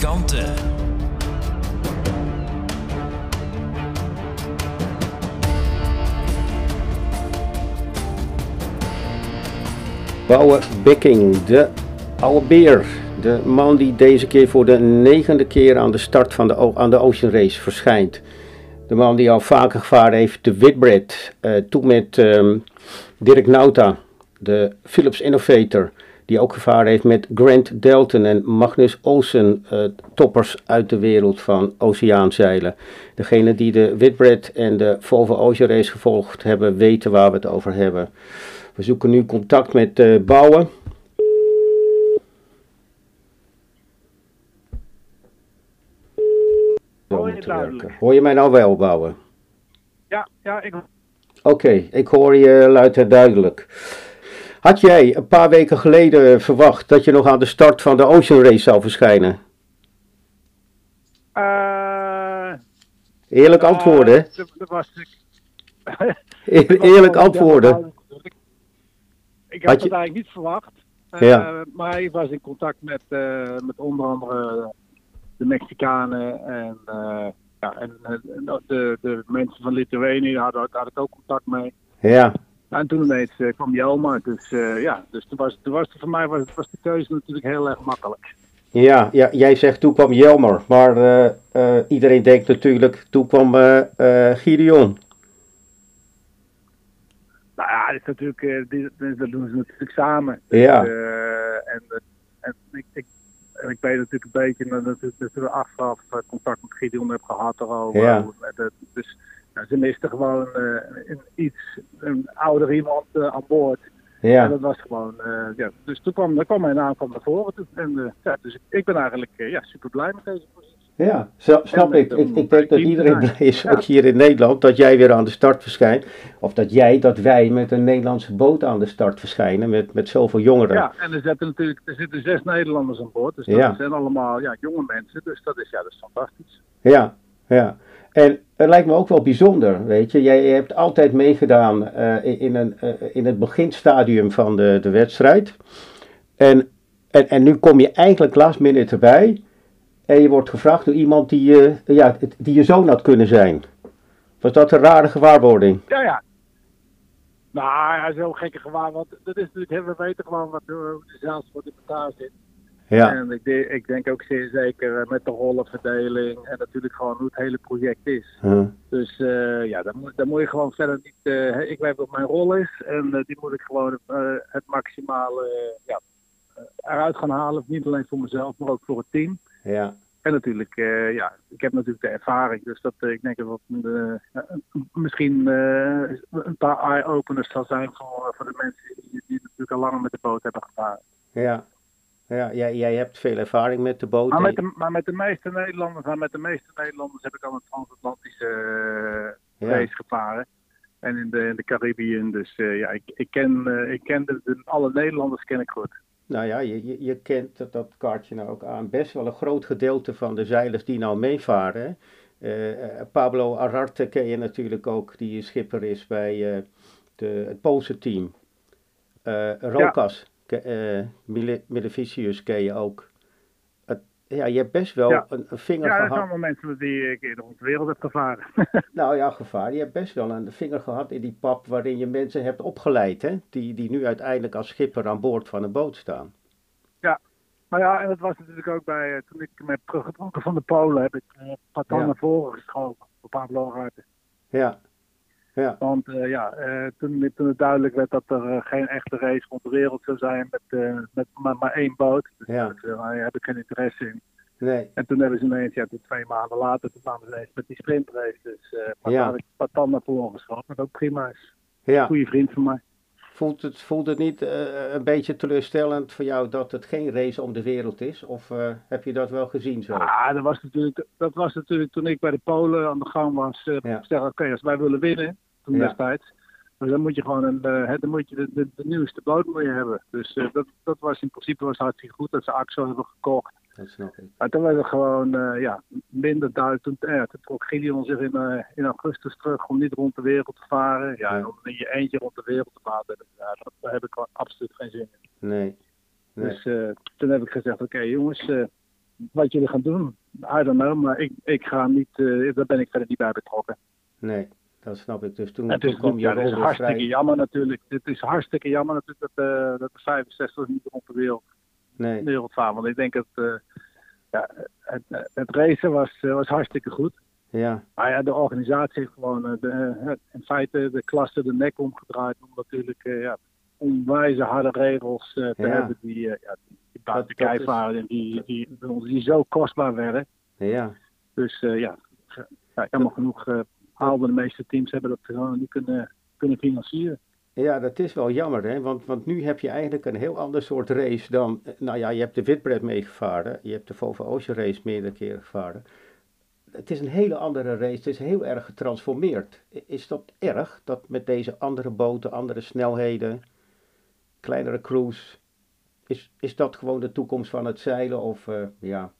Alicante. Bouwe Bikking, de oude beer. De man die deze keer voor de negende keer aan de start van de, aan de Ocean Race verschijnt. De man die al vaker gevaren heeft, de Whitbread. toen met ehm, Dirk Nauta, de Philips Innovator. Die ook gevaren heeft met Grant Delton en Magnus Olsen. eh, toppers uit de wereld van oceaanzeilen. Degene die de Whitbread en de Volvo Ocean Race gevolgd hebben, weten waar we het over hebben. We zoeken nu contact met eh Bouwen. Je. Hoor je mij nou wel, Bouwen? Ja, ja, ik, Oké, ik hoor je luid en duidelijk. Had jij een paar weken geleden verwacht dat je nog aan de start van de Ocean Race zou verschijnen? eh, Eerlijk antwoorden. eh, dat- dat was ik. Eer- was Eerlijk antwoorden. Ik, ik Had had je- het eigenlijk niet verwacht. Eh, Ja. Maar hij was in contact met, eh, met onder andere de Mexicanen en, eh, ja, en eh, de, de mensen van Litouwenië, daar had ik ook contact mee. Ja, En toen ineens eh, kwam Jelmer. Dus eh, ja, dus toen was, toen was het voor mij was, was de keuze natuurlijk heel erg makkelijk. ja, ja, jij zegt toen kwam Jelmer, maar eh, iedereen denkt natuurlijk toen kwam Gideon. Nou ja, dat is natuurlijk, die, dat doen ze natuurlijk samen. Dus, Ja. en, en ik, ik, en ik weet natuurlijk een beetje dat, dat, dat we achteraf contact met Gideon heb gehad erover. Ja. Dus nou, ze misten gewoon eh, een, iets, een ouder iemand eh, aan boord. En Ja, dat was gewoon, eh, ja. Dus toen kwam, kwam mijn naam van naar voren. En ja, dus ik, ben eigenlijk ja, super blij met deze positie. ja, snap, En ik. Ik, ik denk dat iedereen blij is, ook hier in Nederland, dat jij weer aan de start verschijnt. Of dat jij, dat wij met een Nederlandse boot aan de start verschijnen met, met zoveel jongeren. Ja, en er zitten natuurlijk er zitten zes Nederlanders aan boord. Dus dat Ja. zijn allemaal ja, jonge mensen. Dus dat is, ja, dat is fantastisch. Ja, ja. En het lijkt me ook wel bijzonder, weet je. Jij hebt altijd meegedaan eh, in, een, eh, in het beginstadium van de, de wedstrijd. En, en, en nu kom je eigenlijk last minute erbij. En je wordt gevraagd door iemand die, je ja, die je zoon had kunnen zijn. Was dat een rare gewaarwording? Ja, ja. Nou, ja, zo gekke gewaar. Want dat is natuurlijk, we weten gewoon wat, hoe de zaalsport in elkaar zit. Ja, En ik, de- ik denk ook zeer zeker eh, met de rollenverdeling. En natuurlijk gewoon hoe het hele project is. Huh. Dus eh, ja, dan moet, dan moet je gewoon verder niet. eh, ik weet wat mijn rol is. En die moet ik gewoon het maximale ja, eruit gaan halen. Niet alleen voor mezelf, maar ook voor het team. ja, En natuurlijk, ja, ik heb natuurlijk de ervaring. Dus dat, ik denk dat misschien een paar eye-openers zal zijn voor, voor de mensen die, die natuurlijk al langer met de boot hebben gevaren. ja. Ja, jij, jij hebt veel ervaring met de boot. Maar met, de, maar met de meeste Nederlanders, maar met de meeste Nederlanders heb ik al een transatlantische Ja. race gevaren. En in de, in de Caribbean. Dus eh, ja, ik, ik ken, eh, ik ken de, de- alle Nederlanders ken ik goed. Nou ja, je, je, je kent dat, dat kaartje nou ook aan. Best wel een groot gedeelte van de zeilers die nou meevaren. Pablo Ararte ken je natuurlijk ook, die schipper is bij de, het Poolse team. Rokas, eh, Mile- Milevicius ken je ook. Het- ja, je hebt best wel Ja. een, een vinger Ja, dat gehad. zijn allemaal mensen die ik eerder rond de wereld heb gevaren. Nou ja, gevaar. Je hebt best wel een vinger gehad in die pap waarin je mensen hebt opgeleid. Hè? Die, die nu uiteindelijk als schipper aan boord van een boot staan. Maar ja, en dat was natuurlijk ook bij, eh, toen ik met teruggetrokken van de Polen heb ik uh, Patan Ja. naar voren geschoven op Pablo Ararte. Ja, ja, Want eh, ja, eh, toen, toen het duidelijk werd dat er eh, geen echte race rond de wereld zou zijn met, met maar, maar één boot. Dus Ja. daar heb ik geen interesse in. nee. En toen hebben ze ineens, ja, twee maanden later, toen kwamen ze ineens met die sprintrace. Dus eh maar Ja. had ik Patan naar voren geschoven, wat ook prima is. Ja. Goede vriend van mij. Voelt het, voelt het niet een beetje teleurstellend voor jou dat het geen race om de wereld is? Of heb je dat wel gezien zo? Ah, dat was, natuurlijk, dat was natuurlijk toen ik bij de Polen aan de gang was. eh Ja. zeggen, oké, als wij willen winnen, toen Ja. destijds. Dus dan moet je gewoon een, eh, dan moet je de, de, de nieuwste boot moet je hebben. Dus eh, dat, dat was in principe was hartstikke goed dat ze AXO hebben gekocht. Dat snap ik. Maar toen was het gewoon eh, ja, minder duidelijk. Toen, toen trok Gideon zich in, in augustus terug om niet rond de wereld te varen. Ja, om in je eentje rond de wereld te varen, ja, dat, daar heb ik gewoon absoluut geen zin in. Nee. Nee. Dus toen heb ik gezegd, oké jongens, wat jullie gaan doen, I don't know, maar ik, ik ga niet, daar ben ik verder niet bij betrokken. Nee, dat snap ik. Dus toen, Het toen kwam je ja, is hartstikke vrij. jammer natuurlijk. Het is hartstikke jammer natuurlijk dat, eh, dat de 65 niet rond de wereld, Nee, wereld gaan. Want ik denk dat eh, ja, het, het racen was, eh, was hartstikke goed. ja, Maar ja, de organisatie heeft gewoon de, in feite de klasse de nek omgedraaid. Om natuurlijk ja, onwijze harde regels te Ja. hebben die, ja, die, die buiten kijf waren. En die, die, die, die zo kostbaar werden. ja. Dus ja, ja, jammer genoeg haalden de meeste teams hebben dat gewoon niet kunnen, kunnen financieren. Ja, dat is wel jammer, hè? Want, want nu heb je eigenlijk een heel ander soort race dan. eh, Nou ja, je hebt de Whitbread meegevaren, je hebt de Volvo Ocean Race meerdere keren gevaren. Het is een hele andere race, het is heel erg getransformeerd. Is dat erg, dat met deze andere boten, andere snelheden, kleinere crews, is, is dat gewoon de toekomst van het zeilen? Of eh, ja,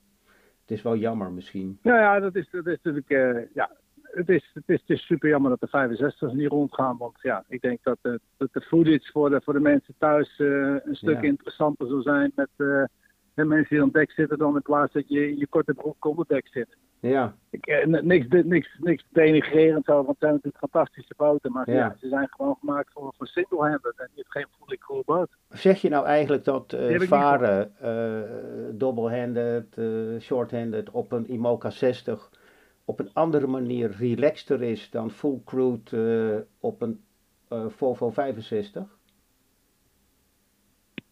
het is wel jammer misschien. Nou ja, dat is, dat is natuurlijk. eh, ja, het is, het, is, het is super jammer dat de 65 niet rondgaan. Want ja, ik denk dat, de dat de footage voor de, voor de mensen thuis eh, een stuk Ja. interessanter zal zijn. Met eh, de mensen die aan het dek zitten dan in plaats dat je in je korte broek op het dek zit. Ja, Ik, eh, niks, niks, niks denigrerend zo, want het zijn natuurlijk fantastische boten. Maar Ja. ja. ze zijn gewoon gemaakt voor, voor single-handed. En hebt geen fully cool boot. Zeg je nou eigenlijk dat eh, niet varen, eh double-handed, eh, short-handed op een IMOCA 60 op een andere manier relaxter is dan full crude eh, op een eh, Volvo 65?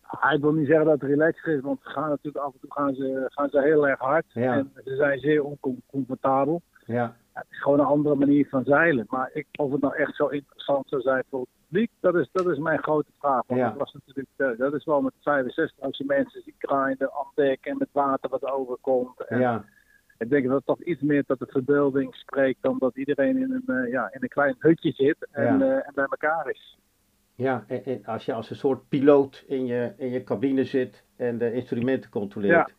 Ah, ik wil niet zeggen dat het relaxed is, want ze gaan natuurlijk af en toe gaan ze, gaan ze heel erg hard. Ja. En ze zijn zeer oncomfortabel. Ja, het is gewoon een andere manier van zeilen. Maar ik, of het nou echt zo interessant zou zijn voor het publiek, dat is, dat is mijn grote vraag. Want Ja. dat, was natuurlijk, eh, dat is wel met 65 als je mensen ziet grinden, aan dek en met water wat overkomt. En ja, Ik denk dat het toch iets meer tot de verbeelding spreekt dan dat iedereen in een, eh, ja, in een klein hutje zit en, Ja. eh, en bij elkaar is. ja. En, en als je als een soort piloot in je, in je cabine zit en de instrumenten controleert.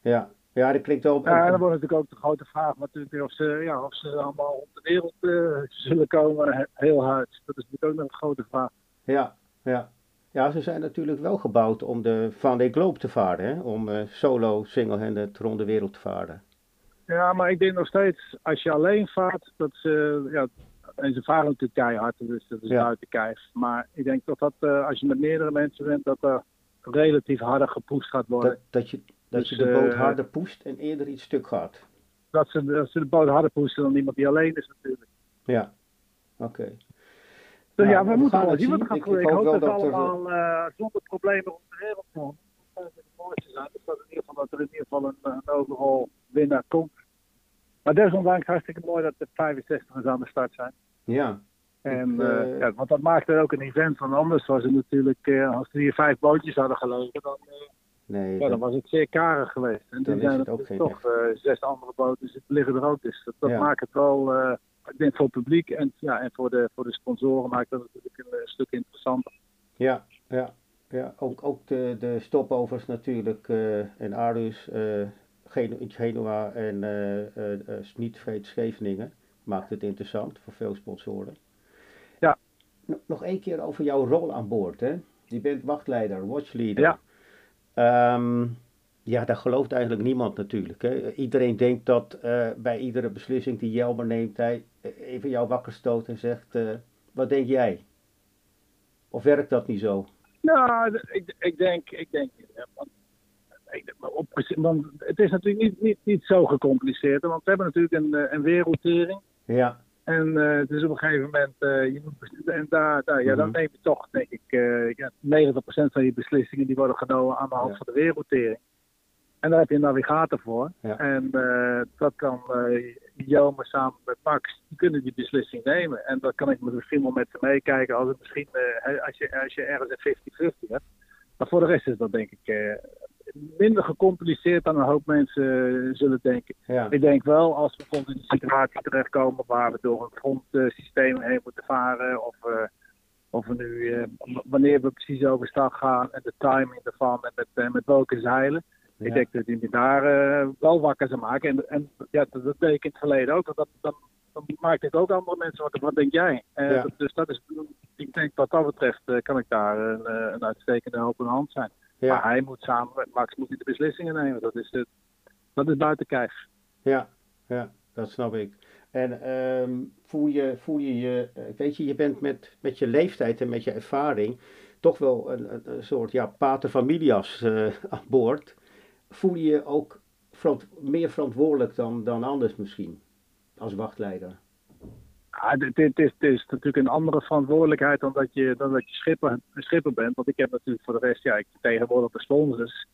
Ja, ja, dat klinkt wel... Ja, en dan wordt natuurlijk ook de grote vraag natuurlijk of ze, ja, of ze allemaal op de wereld eh, zullen komen, he- heel hard. Dat is natuurlijk ook nog een grote vraag. Ja, ja. Ja, ze zijn natuurlijk wel gebouwd om de Vendée Globe te varen, hè? om eh, solo, single-handed rond de wereld te varen. Ja, maar ik denk nog steeds, als je alleen vaart, dat ze, ja, en ze varen natuurlijk keihard, dus dat is Ja. buiten kijf. Maar ik denk dat dat, eh, als je met meerdere mensen bent, dat er relatief harder gepoest gaat worden. Dat, dat je, dat Dus, je de boot eh, harder poest en eerder iets stuk gaat. Dat ze, dat ze de boot harder poesten dan iemand die alleen is natuurlijk. Ja, oké. Dus ja, we, moeten wel het zien wat gaat Ik- gebeuren. ik hoop dat we allemaal eh, zonder problemen rond de wereld komen. Het. Dus dat, in ieder geval, dat er in ieder geval een, een overall winnaar komt. Maar desondanks hartstikke mooi dat de 65 aan de start zijn. Ja, En, Ik, eh, eh, ja, want dat maakt er ook een event van. Anders was het natuurlijk, eh, als er hier vijf bootjes hadden gelegen, dan, eh, nee, ja, dat- dan was het zeer karig geweest. En Dan zijn het er toch eh, zes andere boten zitten- liggen er ook. Dus dat, dat Ja. maakt het wel, eh, ik denk voor het publiek en, ja, en voor, de, voor de sponsoren maakt dat natuurlijk een, eh, stuk interessanter. ja, ja, ja. Ook, ook de, de stopovers natuurlijk eh, en Aarhus, Genu- Genua en niet te vergeten Scheveningen maakt het interessant voor veel sponsoren. Ja. Nog- Nog één keer over jouw rol aan boord, hè? Je bent wachtleider, watchleader. Ja. Ehm, ja, daar gelooft eigenlijk niemand natuurlijk. Hè? Iedereen denkt dat eh, bij iedere beslissing die Jelmer neemt, hij eh, even jou wakker stoot en zegt, eh, wat denk jij? Of werkt dat niet zo? Nou, ik, ik denk, ik denk, want, op, want het is natuurlijk niet, niet, niet zo gecompliceerd. Want we hebben natuurlijk een, een wereldrotering. Ja, En het is op een gegeven moment, je moet, en daar, daar, ja, dan Mhm. neem je toch, denk ik, ja, 90% van je beslissingen die worden genomen aan de hand Ja. van de wereldrotering. En daar heb je een navigator voor. Ja. En eh, dat kan uh, Jelmer samen met Max, die kunnen die beslissing nemen. En dat kan ik misschien wel met ze meekijken als, het misschien, eh, als, je, als je ergens een 50-50 hebt. Maar voor de rest is dat denk ik eh, minder gecompliceerd dan een hoop mensen eh, zullen denken. ja, Ik denk wel, als we bijvoorbeeld in een situatie terechtkomen waar we door een frontsysteem heen moeten varen, of, eh, of we nu, eh, wanneer we precies overstag gaan en de timing ervan en met, eh, met welke zeilen. Ja. Ik denk dat die me daar eh, wel wakker zou maken. En, en ja, dat, dat deed ik in het verleden ook. Dat, dan, dan maakt het ook andere mensen wakker. Wat denk jij? Eh, Ja. dus dat is, ik denk wat dat betreft eh, kan ik daar een, een uitstekende helpende hand zijn. Ja. Maar hij moet samen met Max moet hij de beslissingen nemen. Dat is, het, dat is buiten kijf. Ja, ja, dat snap ik. En ehm, voel, je, voel je je, weet je, je bent met, met je leeftijd en met je ervaring toch wel een, een, soort ja, pater familias aan boord. Voel je je ook verant- meer verantwoordelijk dan, dan anders misschien, als wachtleider? Ja, dit, dit, is, dit is natuurlijk een andere verantwoordelijkheid dan dat je, dan dat je schipper, schipper bent. Want ik heb natuurlijk voor de rest, ja, ik tegenwoordig de sponsors.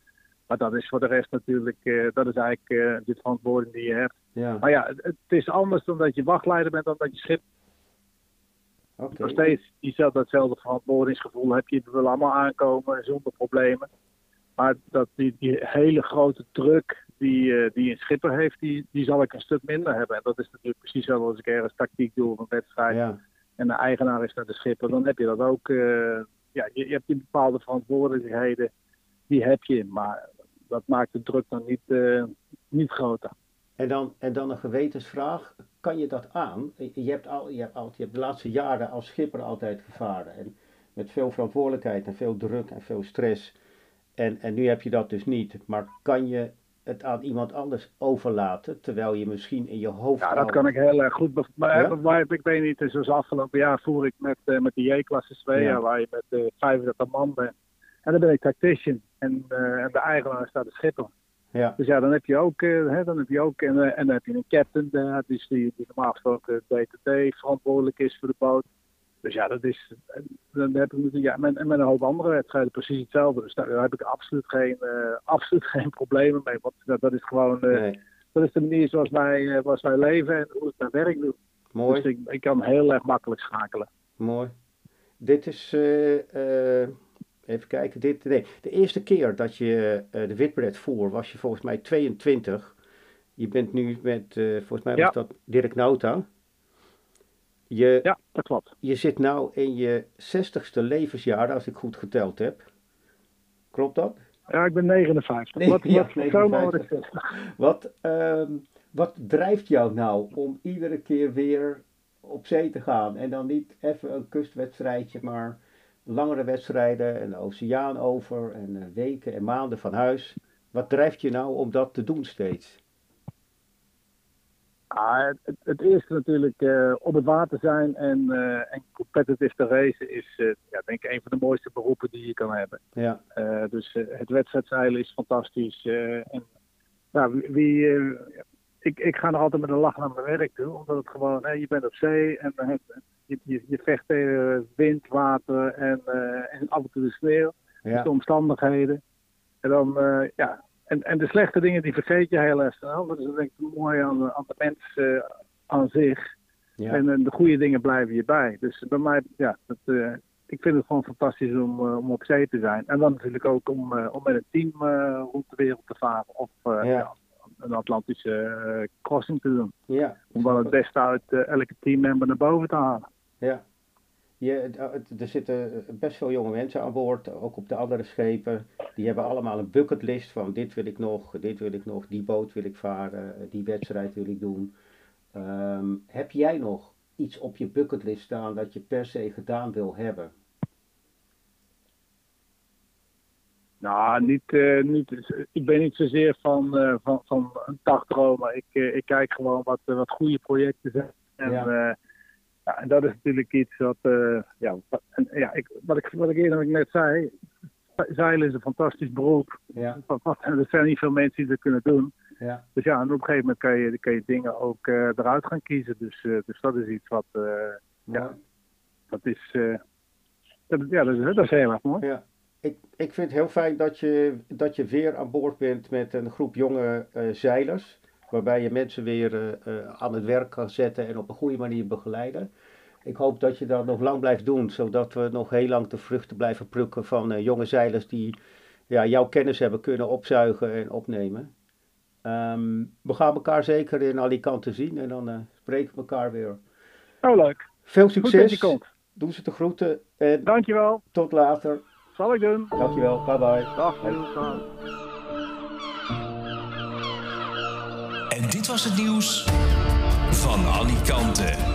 Maar dat is voor de rest natuurlijk, eh, dat is eigenlijk eh, de verantwoording die je hebt. Ja, Maar ja, het, het is anders dan dat je wachtleider bent dan dat je schip. oké. Nog steeds diezelfde, datzelfde verantwoordingsgevoel heb je. Het wil allemaal aankomen zonder problemen. Maar dat die, die hele grote druk die, eh, die een schipper heeft, die, die zal ik een stuk minder hebben. En dat is natuurlijk precies zo als ik ergens tactiek doe of een wedstrijd. Ja, En de eigenaar is naar de schipper. Dan heb je dat ook. eh, ja, je, je hebt die bepaalde verantwoordelijkheden. Die heb je. Maar dat maakt de druk dan niet, eh, niet groter. En dan, en dan een gewetensvraag. Kan je dat aan? Je hebt, al, je, hebt al, je hebt de laatste jaren als schipper altijd gevaren. En met veel verantwoordelijkheid en veel druk en veel stress. En, en nu heb je dat dus niet. Maar kan je het aan iemand anders overlaten? Terwijl je misschien in je hoofd. Ja, dat kan ik heel erg goed. Maar, Ja? maar ik weet niet, zoals afgelopen jaar voer ik met, eh, met de J-klasse Svea, Ja. waar je met eh 35 man bent. En dan ben ik tactician. En, eh, en de eigenaar staat de schipper. Ja, Dus ja, dan heb je ook, eh, hè, dan heb je ook en, eh, en dan heb je een captain dus die, die normaal gesproken DTT verantwoordelijk is voor de boot. Dus ja, dat is, dan heb ik ja, met, en met een hoop andere wedstrijden precies hetzelfde. Dus daar, heb ik absoluut geen, eh, absoluut geen problemen mee, want dat, dat is gewoon, eh, nee. dat is de manier zoals wij, eh, zoals wij leven en hoe ik mijn werk doe. Mooi. Dus ik, ik kan heel erg makkelijk schakelen. Mooi. Dit is, even kijken, dit, nee, de eerste keer dat je de witbread voer was je volgens mij 22. Je bent nu met, volgens mij was Ja. dat Dirk Nauta. Je, Ja, dat klopt. je zit nou in je 60ste levensjaar, als ik goed geteld heb. Klopt dat? Ja, ik ben 59. Nee, wat, ja, wat, zomaar word ik 59. 60. Wat, ehm, wat drijft jou nou om iedere keer weer op zee te gaan? En dan niet even een kustwedstrijdje, maar langere wedstrijden en de oceaan over en eh, weken en maanden van huis. Wat drijft je nou om dat te doen steeds? Ah, het, eerste natuurlijk eh, op het water zijn en, eh en competitive te racen is eh, ja, denk ik een van de mooiste beroepen die je kan hebben. Ja, dus het wedstrijdzeilen is fantastisch. en, ja, wie, ik, ik ga nog altijd met een lach naar mijn werk toe, omdat het gewoon, je bent op zee en je, je, je vecht tegen wind, water en, en af en toe de sneeuw, dus de omstandigheden. En dan, ja, en, en de slechte dingen die vergeet je heel erg snel. Dat is denk ik mooi aan, de- aan de mens eh, aan zich. ja, En eh, de goede dingen blijven je bij. Dus bij mij, ja, dat, eh, ik vind het gewoon fantastisch om, eh, om op zee te zijn. En dan natuurlijk ook om, om met een team rond de wereld te varen. Of Ja. ja, een Atlantische crossing te doen. ja. Om dan het beste uit elke teammember naar boven te halen. Ja. Je, het- er zitten best veel jonge mensen aan boord, ook op de andere schepen. Die hebben allemaal een bucketlist van dit wil ik nog, dit wil ik nog, die boot wil ik varen, die wedstrijd wil ik doen. Ehm, heb jij nog iets op je bucketlist staan dat je per se gedaan wil hebben? Nou, niet, eh, niet, ik ben niet zozeer van, eh, van, van een dagdromer. Ik, eh, ik kijk gewoon wat, eh, wat goede projecten zijn. En, Ja. Ja. ja, en dat is natuurlijk iets wat, eh, ja, wat, en, ja ik, wat, ik, wat ik eerder net zei. Zeilen is een fantastisch beroep. Ja, Wat- wat- Er zijn niet veel mensen die dat kunnen doen. ja, Dus ja, en op een gegeven moment kan je, kan je dingen ook eh, eruit gaan kiezen. Dus, eh, dus dat is iets wat, mooi. Ja. dat is, dat, ja, dat is, dat is heel erg mooi. Ja, ik, ik vind het heel fijn dat je, dat je weer aan boord bent met een groep jonge zeilers. Waarbij je mensen weer eh, eh, aan het werk kan zetten en op een goede manier begeleiden. Ik hoop dat je dat nog lang blijft doen, zodat we nog heel lang de vruchten blijven plukken van eh, jonge zeilers die ja, jouw kennis hebben kunnen opzuigen en opnemen. Ehm, we gaan elkaar zeker in Alicante zien en dan eh, spreken we elkaar weer. Oh, leuk. Veel Goed succes. je komt. Doe ze de groeten en Dankjewel. tot later. Zal ik doen. Dankjewel. Bye bye. Dag. Niels. Dit was het nieuws van Alicante.